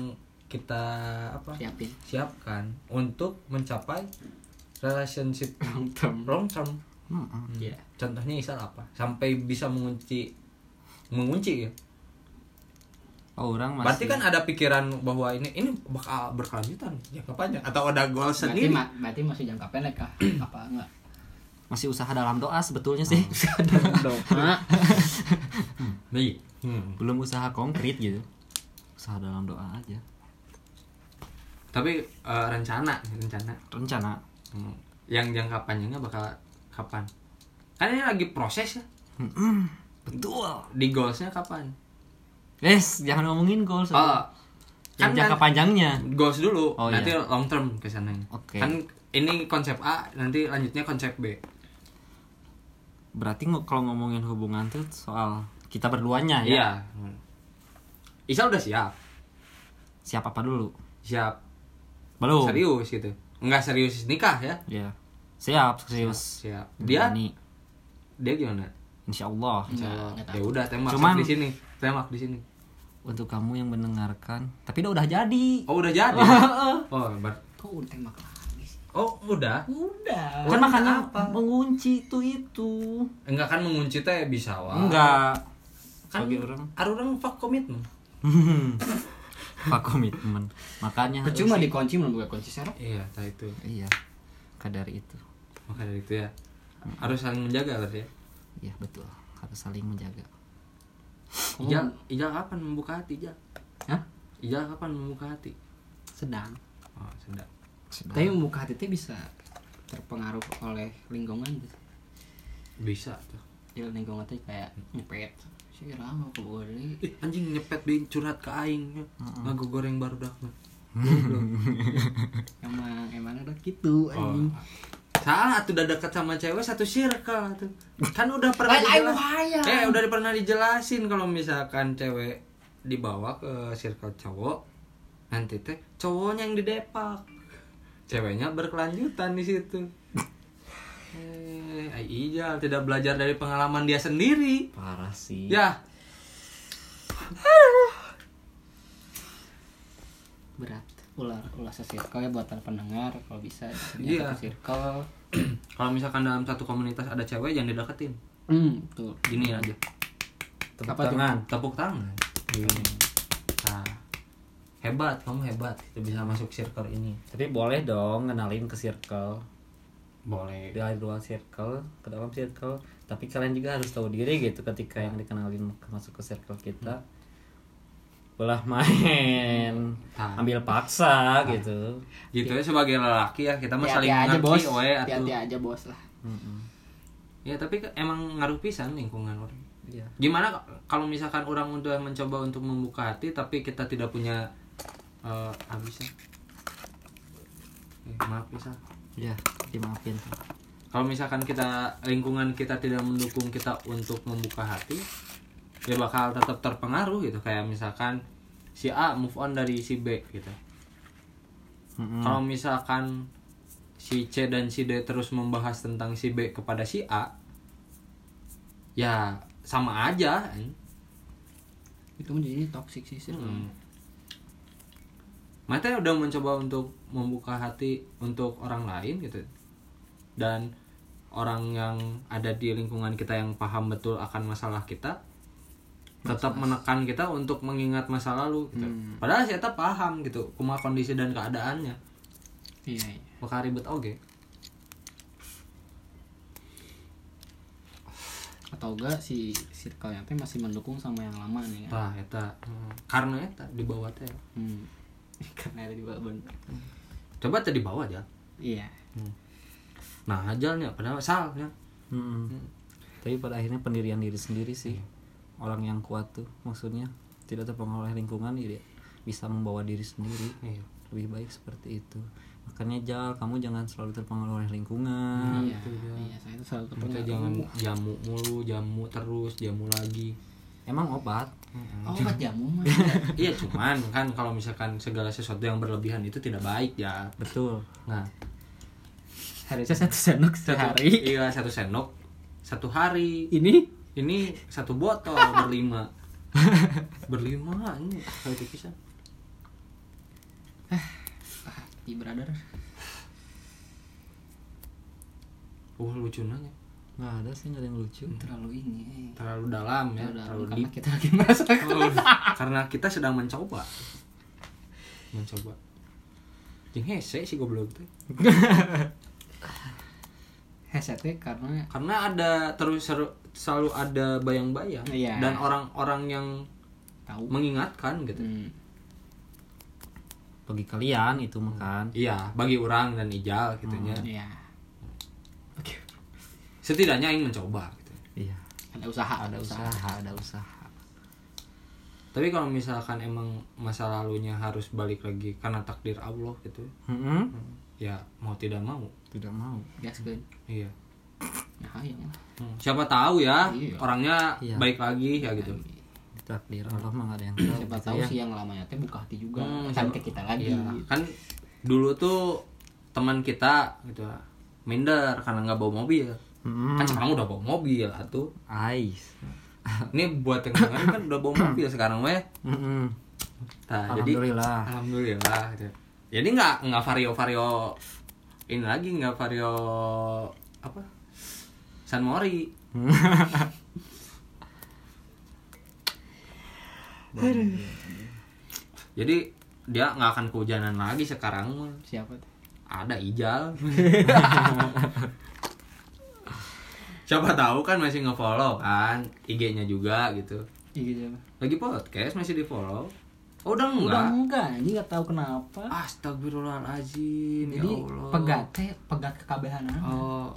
kita apa Siapin. siapkan untuk mencapai relationship Long term. long term Mm-mm. Iya. contohnya misal apa sampai bisa mengunci mengunci ya orang masih berarti kan ada pikiran bahwa ini ini bakal berkelanjutan jangka panjang atau ada goal Berarti, sendiri ma- berarti masih jangka pendek kah? Apa enggak? masih usaha dalam doa sebetulnya sih. Doa. Nih. Hmm. Belum usaha konkret gitu. Usaha dalam doa aja. tapi eh, rencana rencana Rencana Hmm. yang jangka panjangnya bakal kapan kan ini lagi proses ya. Betul. di goalsnya kapan Yes, jangan ngomongin goals. oh yang kan jangka panjangnya. goals dulu Oh, nanti iya. long term ke sana Oke. kan ini konsep A nanti lanjutnya konsep B Berarti kalau ngomongin hubungan tuh soal kita berduanya ya. iya Isa udah siap Siap apa dulu? siap Belum. serius gitu nggak serius nikah ya Ya. Siap, serius. siap dia Berani. dia gimana Insya Allah. Nggak tahu. ya udah tembak Cuman- di sini tembak di sini Untuk kamu yang mendengarkan, tapi udah udah jadi. oh udah jadi oh ber- Kok udah sih? oh udah Udah. Kan makanya apa? mengunci itu itu. enggak kan mengunci teh bisa wah Enggak. kan Sebagai orang. ada orang fuck komitmen Pak komitmen. Makanya Percuma harus- dikunci belum gue kunci serok. iya tak itu Iya. Kadar itu. maka dari itu ya harus saling menjaga berarti ya Iya, betul. Harus saling menjaga. Ijal, Ijal kapan membuka hati Ijal? Hah? Ijal kapan membuka hati? Sedang. Oh, sedang. Tapi membuka hati itu bisa terpengaruh oleh lingkungan gitu. Bisa tuh. Ya lingkungan tuh kayak nyepet. Si Rama kok boleh. Ih, anjing nyepet di curhat ke aing. Ngaku goreng baru dak. Emang emang ada gitu Oh. Salah tuh udah dekat sama cewek satu circle tuh. Kan udah pernah Lain aing dijelas- bahaya. Eh, udah pernah dijelasin kalau misalkan cewek dibawa ke circle cowok, nanti teh cowoknya yang didepak. Ceweknya berkelanjutan di situ. Eh, Ai Ijal tidak belajar dari pengalaman dia sendiri. Parah sih. Ya, Berat. Ulah ulah sesirkel ya buat para pendengar kalau bisa Iya. satu circle. kalau misalkan dalam satu komunitas ada cewek jangan dideketin. Hmm, tuh. Gini aja. Tepuk Apa tuh? tangan, tepuk tangan. Gini. Nah, hebat, kamu hebat. Itu bisa masuk circle ini. Tapi boleh dong kenalin ke circle. Boleh. Dari luar circle ke dalam circle. Tapi kalian juga harus tahu diri gitu ketika yang dikenalin ke- masuk ke circle kita. Belah main, Ah. ambil paksa gitu. Gitu ya sebagai lelaki ya kita mah Hati-hati saling aja ngerti bos. we atuh. Hati-hati aja bos lah. Mm-mm. Ya tapi emang ngaruh pisan lingkungan orang. Iya. Gimana kalau misalkan orang udah mencoba untuk membuka hati tapi kita tidak punya eh habisnya. Eh, maaf bisa. Iya, dimaafin. Kalau misalkan kita lingkungan kita tidak mendukung kita untuk membuka hati, ya bakal tetap terpengaruh gitu. Kayak misalkan si A move on dari si B gitu. Mm-mm. kalau misalkan si C dan si D terus membahas tentang si B kepada si A ya sama aja itu menjadi toxic sih sih Hmm. Mata udah mencoba untuk membuka hati untuk orang lain gitu dan orang yang ada di lingkungan kita yang paham betul akan masalah kita tetap menekan kita untuk mengingat masa lalu gitu. Hmm. Padahal kita paham gitu kuma kondisi dan keadaannya. iya iya Bakal ribet oke. atau enggak si circle teh masih mendukung sama yang lama nih kan Tah eta karena eta di bawah teh. hmm. karena ada di bawah bener Coba tadi bawah aja. iya Nah, ajalnya padahal salahnya. Mm-mm. Tapi pada akhirnya pendirian diri sendiri sih orang yang kuat tuh. Maksudnya tidak terpengaruh oleh lingkungan dia bisa membawa diri sendiri. Iya. lebih baik seperti itu. Makanya jal kamu jangan selalu terpengaruh oleh lingkungan. Iya iya saya itu selalu Kita terpengaruh. jangan jamu mulu, jamu terus, jamu lagi. emang obat? Oh obat jamu mah. Iya cuman kan kalau misalkan segala sesuatu yang berlebihan itu tidak baik ya. betul. Nah, harusnya satu sendok satu, sehari. Iya satu sendok satu hari. ini Ini satu botol berlima. berlima ini kayak tipisan. di brother Wah lucu nanya. nggak ada sih nggak ada yang lucu terlalu ini eh. Terlalu dalam ya, Udah, terlalu karena deep. kita lagi merasa Oh, karena kita sedang mencoba. Mencoba. Jeung hese sih goblok tuh. headsetnya karena karena ada terus seru- selalu ada bayang-bayang Iya. dan orang-orang yang tahu. mengingatkan gitu. Hmm. bagi kalian itu makan iya bagi orang dan ijal gitunya iya. Oke. Setidaknya ingin mencoba gitu. Iya. Ada usaha ada usaha. ada usaha. Tapi kalau misalkan emang masa lalunya harus balik lagi karena takdir Allah gitu. Mm-mm. ya mau tidak mau. Tidak mau. Gas kan iya nah lah Hmm, siapa tahu ya Iya. orangnya Iya. baik lagi ya gitu takdir Allah mah ada yang tahu siapa gitu tahu ya. sih yang lamanya teh buka hati juga Hmm, kan siapa- ke kita lagi Iya, kan dulu tuh teman kita gitu minder karena nggak bawa mobil Mm-mm. kan sekarang udah bawa mobil atuh Ais. Ini buat yang dengerin kan udah bawa mobil sekarang weh. Mm-mm. Nah, jadi Alhamdulillah. alhamdulillah gitu. Jadi nggak nggak vario vario ini lagi nggak vario apa? San Mori. Jadi dia nggak akan kehujanan lagi sekarang siapa tuh Ada Ijal. Siapa tahu kan masih nge-follow kan IG-nya juga gitu. iya siapa Lagi podcast masih di-follow. Oh, udah enggak? udah enggak ini nggak tahu kenapa Astagfirullahaladzim ya jadi Allah. pegat teh pegat kekabehan Oh,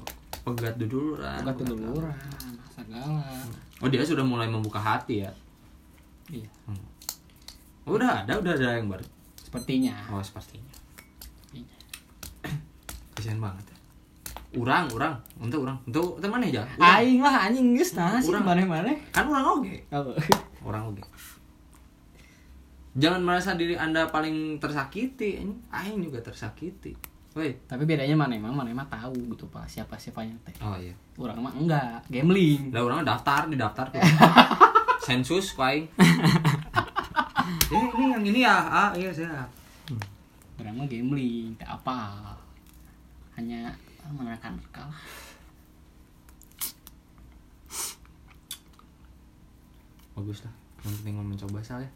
pegat duluran. pegat duluran segala Oh, dia sudah mulai membuka hati ya. iya Oh, udah ada, udah ada yang baru. sepertinya Oh, sepertinya. Iya. Kasihan banget ya. Urang, urang, untuk urang, untuk teman aja. Urang. aing lah anjing geus nah sih Urang. mana-mana Kan urang oke. oh. Orang oke. Jangan merasa diri Anda paling tersakiti. Ini aing juga tersakiti. Woi. tapi bedanya mana emang mana emang tahu gitu pak siapa siapanya teh Oh iya. orang mah enggak gambling Lah orang daftar di daftar tuh. Sensus kau aing. ini ini yang ini ya. Ah, iya saya. orang mah gambling tak apa hanya menerka kalah Bagus lah. Yang penting mau mencoba sal ya.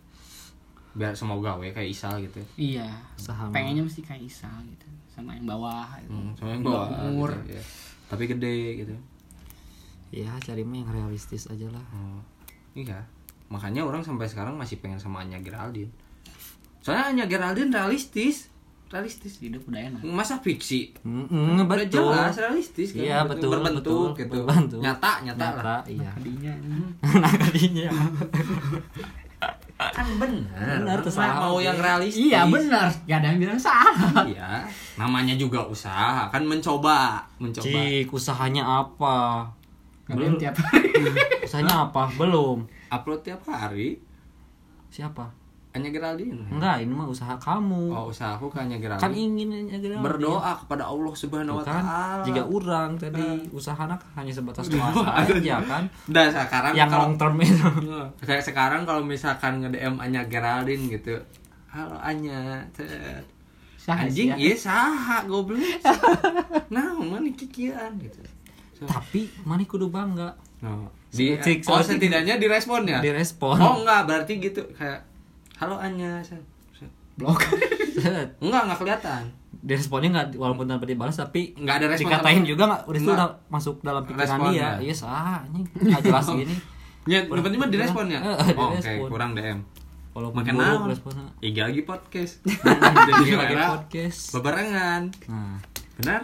Biar semoga we kayak Isal gitu. iya Sama. pengennya mesti kayak Isa gitu sama yang bawah gitu. Hmm, sama yang bawah umur gitu, ya. Tapi gede gitu. ya cari mah yang realistis aja lah Oh, iya. Makanya orang sampai sekarang masih pengen sama Anya Geraldine. Soalnya Anya Geraldine realistis, realistis. hidup udah enak Masa fiksi? Mm-mm, Udah betul jelas realistis kan. Iya, betul, berbentuk betul. gitu. Berbentuk. Nyata, nyata, lah. nyata iya kadinya nah kadinya Kan benar. Benar, terserah. mau yang realistis. iya benar gak ada yang bilang salah Iya, namanya juga usaha, kan mencoba, mencoba. cik usahanya apa kalian tiap hari usahanya apa belum Upload tiap hari. siapa Anya Geraldine? Enggak ini mah usaha kamu. Oh usaha aku ke Anya Geraldine. Kan ingin Anya Geraldine. berdoa kepada Allah Subhanahu wa kan taala. jika orang tadi usahana hanya sebatas doa. saja kan? Dan sekarang yang kalau long term itu. Kayak sekarang kalau misalkan nge-DM Anya Geraldine gitu halo Anya. Saha anjing sia? iya saha goblok nah mana kikian gitu. So, tapi mana kudu bangga? No. di Cik, oh setidaknya direspon ya? Direspon. Oh enggak berarti gitu kayak halo Anya blok enggak enggak kelihatan diresponnya nggak walaupun tanpa dibalas tapi Enggak ada respon dikatain juga nggak udah itu Nggak. udah masuk dalam pikiran Respon dia ya. iya sah ini nggak jelas gini Ya, mah direspon ya. Oh, Oke, direspon. kurang DM. walaupun Makin responnya Iga lagi podcast. Jadi lagi podcast Bebarengan. nah Benar?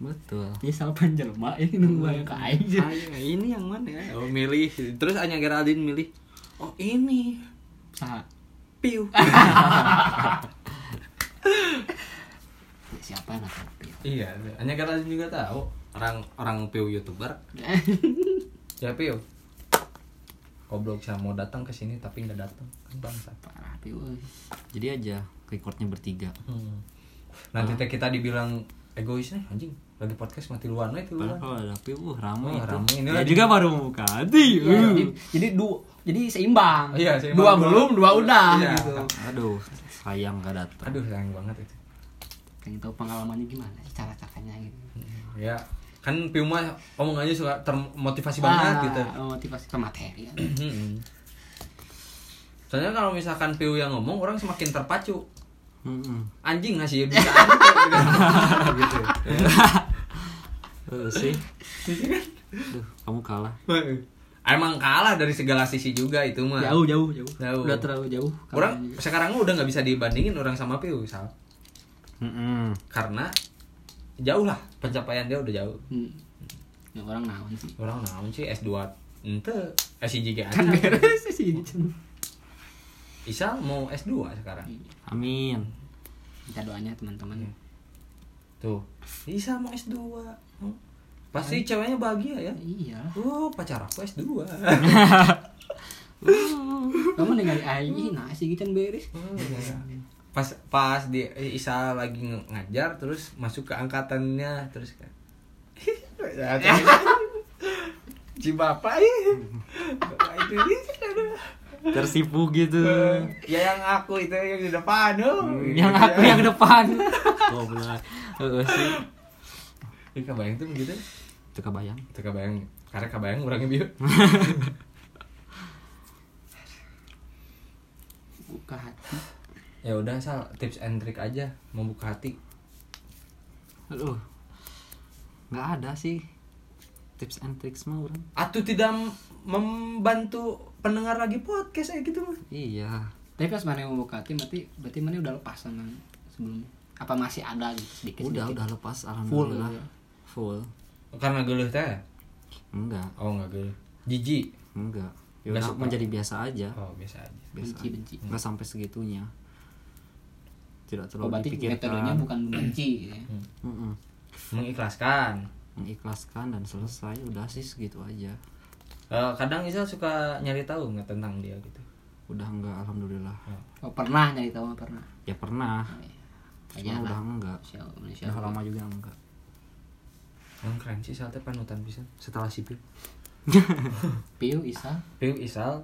betul ya salah panjelma ini nunggu yang ke aing Ayo, ini yang mana ya? Oh, milih. Terus Anya Geraldine milih. Oh, ini. Saha? Piu. Siapa yang nakal iya, Anya Geraldine juga tahu. Orang orang Piu YouTuber. Ya Piu. Goblok saya mau datang ke sini tapi nggak datang. Kan bangsa. parah piu jadi aja recordnya bertiga Hmm. Nanti kita dibilang egois nih anjing. Lagi podcast mati luar nih Padahal luar. kalau ada piu uh, ramai Oh, itu. ramai. Ini ya lagi- juga baru buka hati Iya, jadi, jadi du jadi seimbang Iya, seimbang. dua belum dua udah Iya. gitu aduh sayang gak datang Aduh sayang banget itu. pengen tahu pengalamannya gimana sih cara caranya gitu Ya, kan Piu mah omongannya suka termotivasi banget gitu. Ah, motivasi ke materi ya. Mm-mm. Soalnya kalau misalkan Piu yang ngomong orang semakin terpacu. Mm-mm. Anjing ngasih bisa anjing gitu. Eh, sih Duh, kamu kalah Emang kalah dari segala sisi juga itu mah. jauh jauh jauh Jauh. udah terlalu jauh Orang juga. sekarang udah nggak bisa dibandingin orang sama Piu, Sal. Mm-mm. Karena jauh lah pencapaian dia udah jauh. hmm. yang orang naon sih Orang naon sih S2 ente SIJ kan beres. Isal mau S2 sekarang. amin minta doanya teman-teman Tuh, Isal mau S2. Hmm. Pasti ceweknya bahagia ya. iya. Oh, pacar aku S2. kamu ningali aing nah sih gitu beres. Pas pas di Isa lagi ngajar terus masuk ke angkatannya terus kan. Si bapak ih bapak itu aduh. tersipu gitu. Ya yang aku itu yang di depan oh. yang aku yang depan. Goblok. Heeh sih Ih, kebayang tuh begitu. Itu kebayang. Itu kebayang. Karena kebayang orangnya biar buka hati. Ya udah sal. Tips and trick aja. Membuka hati. Aduh. Nggak ada sih. Tips and tricks mah orang. Atau tidak membantu pendengar lagi podcast kayak gitu mah. Iya. Tapi pas mana yang membuka hati berarti berarti mana udah lepas sama sebelumnya? Apa masih ada gitu sedikit udah sedikit? udah lepas. Full. Alhamdulillah. ya. Full. Karena geluh teh? Enggak. Oh enggak geluh. Jijik? Enggak. Ya udah suka. menjadi biasa aja. Oh biasa aja. Biasa benci benci. Nggak sampai segitunya. Tidak oh, terlalu berarti dipikirkan. metodenya bukan benci ya. Mm-mm. mengikhlaskan. Mengikhlaskan dan selesai udah sih segitu aja. Eh, kadang Isal suka nyari tahu nggak tentang dia gitu? Udah enggak alhamdulillah. Oh. Pernah nyari tahu pernah? Ya pernah. Oh, iya. Cuma Aja udah enggak. Udah lama juga enggak yang keren sih Isal teh panutan bisa setelah sipil Piu Isa Piu Isal.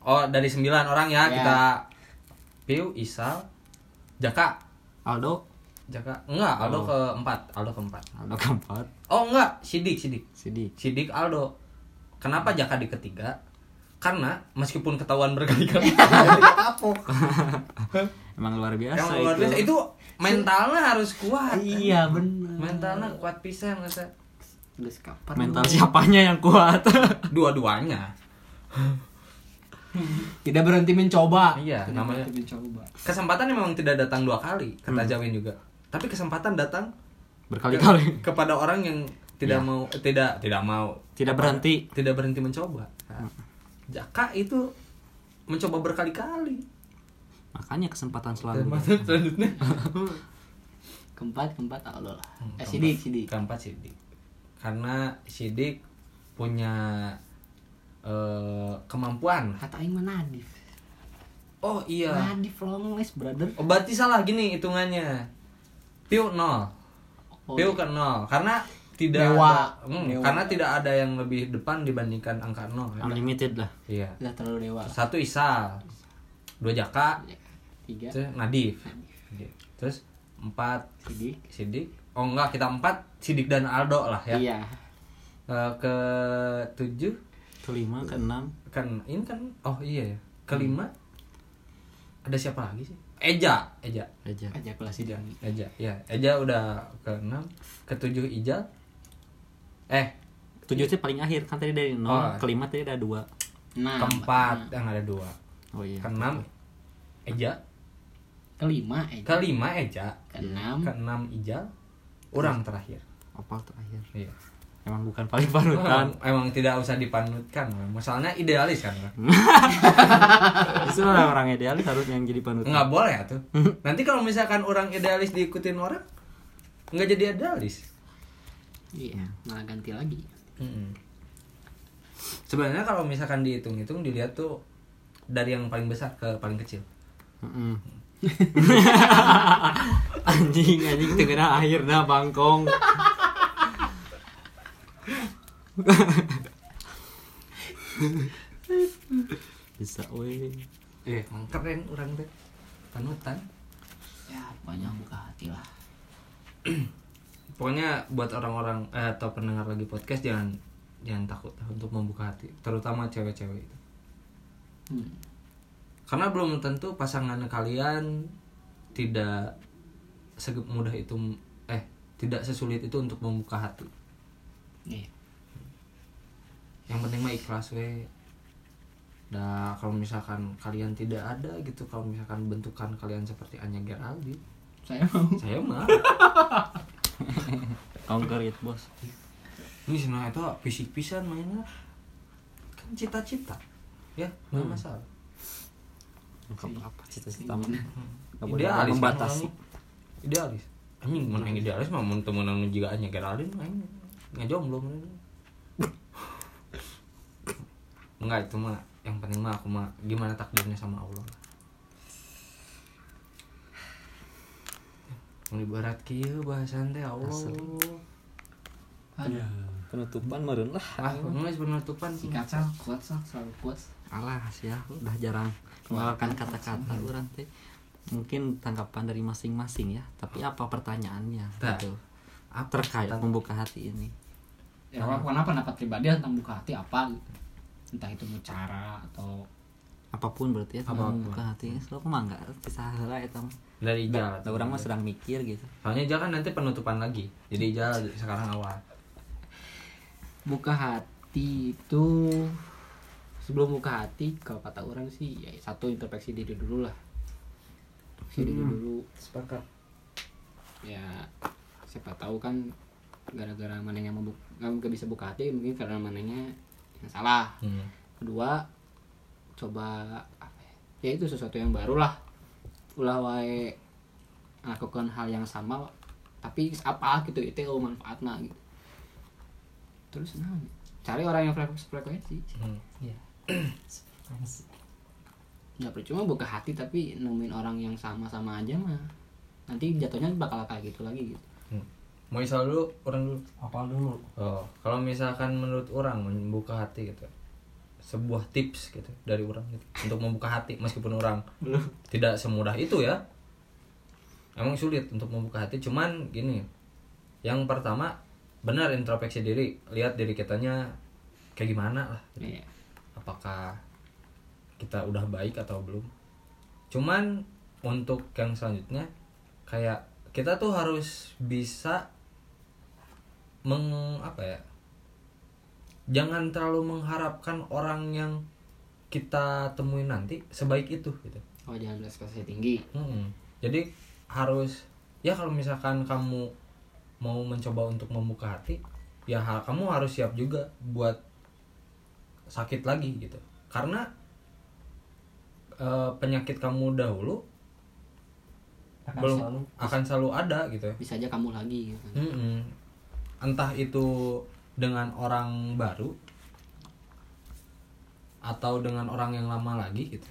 Oh dari sembilan orang ya, Ya. kita Piu Isal Jaka. Aldo? Jaka. Enggak Aldo Oh. keempat. Aldo keempat. Aldo keempat. Oh enggak Sidik Sidik. Sidik. Sidik Aldo. Kenapa Jaka di ketiga? Karena meskipun ketahuan berkali-kali. Kapok emang luar biasa yang luar biasa. Itu mentalnya harus kuat. Iya benar mentalnya kuat pisan masa? Geus kapan mental siapanya yang kuat? Dua-duanya. Tidak berhenti mencoba. Iya, tidak namanya- berhenti mencoba. kesempatan memang tidak datang dua kali kata Jawin juga. Tapi kesempatan datang berkali-kali. kepada orang yang tidak Ya. mau eh, tidak tidak mau. Tidak apa, berhenti. tidak berhenti mencoba. Nah, Jaka itu mencoba berkali-kali. Makanya kesempatan selalu Kesempatan selanjutnya keempat keempat Allah lah. Hmm, eh keempat. sidik sidik. Keempat Sidik. Karena Sidik punya eh, kemampuan. Kata Aing mah Nadif. Oh iya. Nadif long list brother. Oh, berarti salah gini hitungannya. Piu nol. Oh, piu iya. ke nol. Karena tidak Dewa. ada, Hmm, Dewa. karena tidak ada yang lebih depan dibandingkan angka nol. Ya. unlimited lah. Iya. Udah terlalu dewa. Satu isal dua jaka. Tiga. Terus nadif. Terus empat. Sidik. Sidik. Oh enggak kita empat sidik dan aldo lah ya. Iya. Eh, ke tujuh kelima keenam. Kan ini kan oh iya ya. Kelima? Ada siapa lagi sih? Eja. Eja. Aja aja kelas sidang Eja ya Eja udah ke enam ke tujuh Ijal. Eh. Tujuh itu paling akhir kan tadi dari nol. Oh. kelima tadi ada dua. Enam. Keempat yang ada dua. Oh iya. Keenam Eja kelima eh kelima Eja. Keenam. Keenam Ijal. Orang terakhir. Opal terakhir? Iya. Emang bukan paling panutan emang tidak usah dipanutkan. Masalahnya idealis kan itu orang-orang idealis harus yang jadi panutan. Nggak boleh ya tuh. Nanti kalau misalkan orang idealis diikutin orang nggak jadi idealis. Iya malah ganti lagi. Mm-mm. sebenarnya kalau misalkan dihitung-hitung dilihat tuh dari yang paling besar ke paling kecil. Mm-mm. Anjing anjing tengah akhir dah bangkong. Bisa weh. Eh keren orang tuh panutan. Ya banyak buka hati lah. Pokoknya buat orang-orang eh, atau pendengar lagi podcast jangan jangan takut untuk membuka hati. Terutama cewek-cewek itu. Hmm. Karena belum tentu pasangan kalian tidak semudah itu eh tidak sesulit itu untuk membuka hati. Iya. Yang penting mah ikhlas we. Nah, kalau misalkan kalian tidak ada gitu, kalau misalkan bentukan kalian seperti Anya Geraldi, saya mau. saya mah konkret bos. Ini sebenarnya itu fisik pisan mainnya. Kan cita-cita ya nggak Hmm. masalah nggak apa cita-cita mah. Nggak boleh idealis membatasi idealis. Anjing mana yang idealis mah mun temenan juga Anya Geraldine mah ini nggak jomblo mana enggak itu mah yang penting mah aku mah gimana takdirnya sama Allah lah. Mau ibarat kieu bahasan teh Allah. Asli. Aduh. penutupan meren lah. Ah, penutupan. Sal kuat sal selalu kuat alah ya udah jarang mengeluarkan kata-kata orang teh mungkin tanggapan dari masing-masing ya tapi apa pertanyaannya Nah, gitu? Apa terkait membuka hati ini? Ya kenapa pendapat pribadi tentang buka hati apa gitu. Entah itu cara atau apa pun berarti ya Apa pun. membuka hati selalu mah enggak bisa heula eta mah dari Ijal. Da orang mah sedang mikir gitu. Soalnya Ijal kan nanti penutupan lagi. Jadi Ijal sekarang awal. buka hati itu sebelum buka hati kalau kata orang sih ya satu introspeksi diri dulu lah. Introspeksi diri dulu. Sepakat. ya siapa tahu kan gara-gara mananya mau nggak bisa buka hati mungkin karena mananya yang salah. Hmm. kedua coba apa ya, ya itu sesuatu yang baru lah. Ulah wae melakukan hal yang sama tapi apa gitu itu manfaatnya gitu. Terus nah cari orang yang frekuensi frekuensi. Hmm. ya nggak percuma buka hati tapi nemuin orang yang sama-sama aja mah nanti jatuhnya bakal kayak gitu lagi gitu Hmm. Mau isal dulu, orang dulu. apa dulu Oh, kalau misalkan menurut orang membuka hati gitu. Sebuah tips gitu dari orang gitu untuk membuka hati meskipun orang belum tidak semudah itu ya. Emang sulit untuk membuka hati, cuman gini. Yang pertama, benar introspeksi diri, lihat diri kitanya kayak gimana lah. gitu. Iya. Apakah kita udah baik atau belum. Cuman untuk yang selanjutnya kayak kita tuh harus bisa meng apa ya jangan terlalu mengharapkan orang yang kita temuin nanti sebaik itu gitu. Oh jangan berekspektasi tinggi. Mm-mm. jadi harus ya kalau misalkan kamu mau mencoba untuk membuka hati ya kamu harus siap juga buat sakit lagi gitu. Karena eh, penyakit kamu dahulu Akan belum selalu- akan selalu ada gitu. Bisa aja kamu lagi gitu. Mm-mm. entah itu dengan orang baru atau dengan orang yang lama lagi gitu.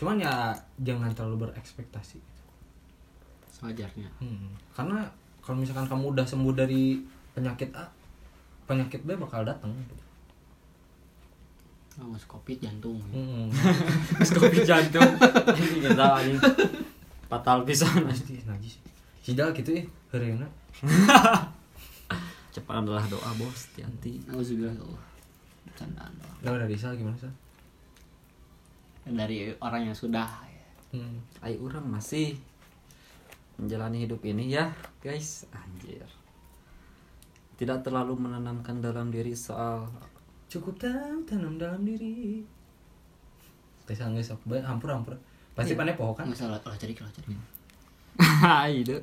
Cuman ya jangan terlalu berekspektasi sewajarnya. Hmm, karena kalau misalkan kamu udah sembuh dari penyakit A penyakit B bakal datang oh, masuk kopi jantung Hmm. kopi jantung ini kita anjing fatal pisan Najis, najis. Sidal gitu ya, hereuna. cepat adalah doa bos hati-hati Alhamdulillah ya Allah bercandaan doang. Lah dari Sal gimana Sal? dari orang yang sudah ya. Hmm. Ay orang masih menjalani hidup ini ya guys anjir tidak terlalu menanamkan dalam diri soal Cukup tanam tanam dalam diri. Teh sanggeus sok hampur hampur. Pasti Iya. paneh poho kan? nggak salah cari olah cari. Ide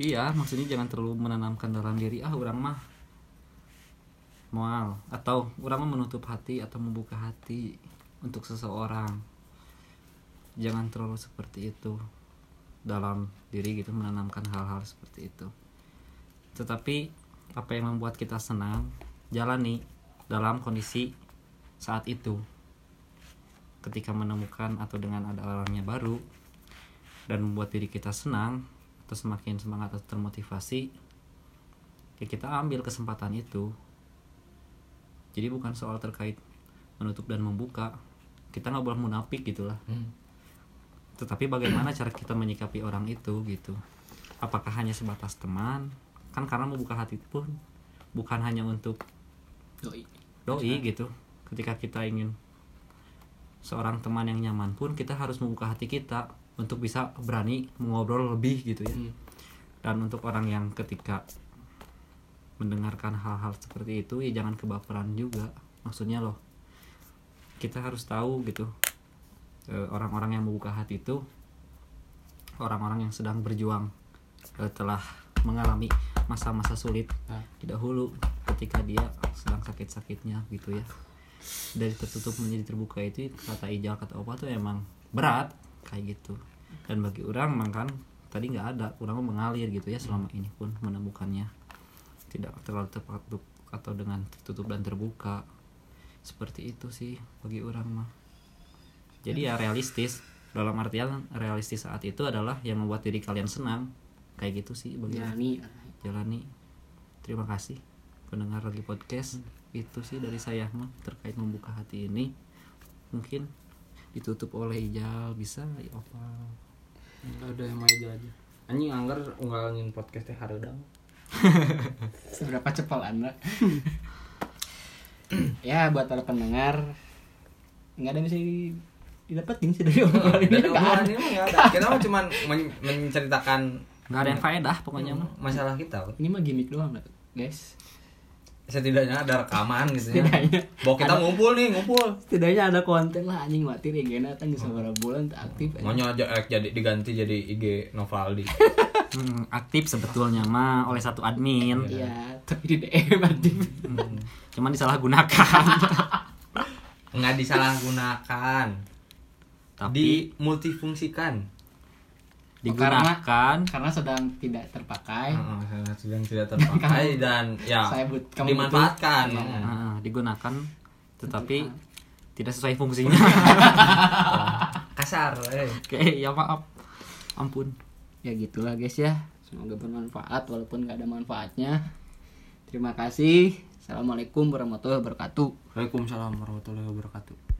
iya maksudnya jangan terlalu menanamkan dalam diri. Ah orang mah mual. Atau orang mah menutup hati atau membuka hati untuk seseorang. Jangan terlalu seperti itu dalam diri gitu menanamkan hal-hal seperti itu. Tetapi apa yang membuat kita senang? Jalani dalam kondisi saat itu. Ketika menemukan atau dengan ada orangnya baru dan membuat diri kita senang atau semakin semangat atau termotivasi ya kita ambil kesempatan itu. Jadi bukan soal terkait menutup dan membuka. Kita nggak boleh munafik gitulah. Hmm. tetapi bagaimana cara kita menyikapi orang itu gitu? Apakah hanya sebatas teman? Kan karena membuka hati pun bukan hanya untuk doi doi gitu. Ketika kita ingin seorang teman yang nyaman pun kita harus membuka hati kita untuk bisa berani mengobrol lebih gitu ya. Hmm. dan untuk orang yang ketika mendengarkan hal-hal seperti itu ya jangan kebaperan juga. Maksudnya loh kita harus tahu gitu. Eh, orang-orang yang membuka hati itu orang-orang yang sedang berjuang eh, telah mengalami masa-masa sulit Ah. dahulu ketika dia sedang sakit-sakitnya gitu ya. Dari tertutup menjadi terbuka itu kata ijal kata opa tuh emang berat kayak gitu. Dan bagi orang emang kan tadi nggak ada orang mengalir gitu ya selama ini pun menemukannya. Tidak terlalu terpatuk atau dengan tertutup dan terbuka. Seperti itu sih bagi orang mah. Jadi ya realistis dalam artian realistis saat itu adalah yang membuat diri kalian senang. Kayak gitu sih bagi jalani. jalani. Terima kasih pendengar lagi podcast itu sih dari saya mah terkait membuka hati ini mungkin ditutup oleh Ijal bisa ya apa ada yang aja aja. Anjing anggar unggalin podcast teh hareudang. seberapa cepol anda ya buat para pendengar nggak ada yang bisa di- didapetin sih dari obrolan ini ada. Kita mah cuman men- menceritakan nggak ada yang faedah pokoknya mah masalah kita. ini mah gimmick doang guys Setidaknya ada rekaman gitu ya. setidaknya Bahwa kita ngumpul nih, ngumpul. setidaknya ada konten lah anjing mati nih gena kan bisa berapa bulan tak aktif aja. Maunya aja eh, jadi diganti jadi IG Novaldi. Hmm, aktif sebetulnya mah oleh satu admin iya tapi di DM aktif Hmm, cuman disalahgunakan Enggak disalahgunakan. tapi Di multifungsikan. Digunakan karena sedang tidak terpakai Heeh, sangat sedang tidak terpakai dan ya Saya but- kamu dimanfaatkan. butuh. Heeh. Nah, digunakan tetapi tidak sesuai fungsinya Kasar, eh. oke ya maaf ampun ya gitulah guys ya semoga bermanfaat walaupun nggak ada manfaatnya terima kasih assalamualaikum warahmatullahi wabarakatuh Waalaikumsalam warahmatullahi wabarakatuh.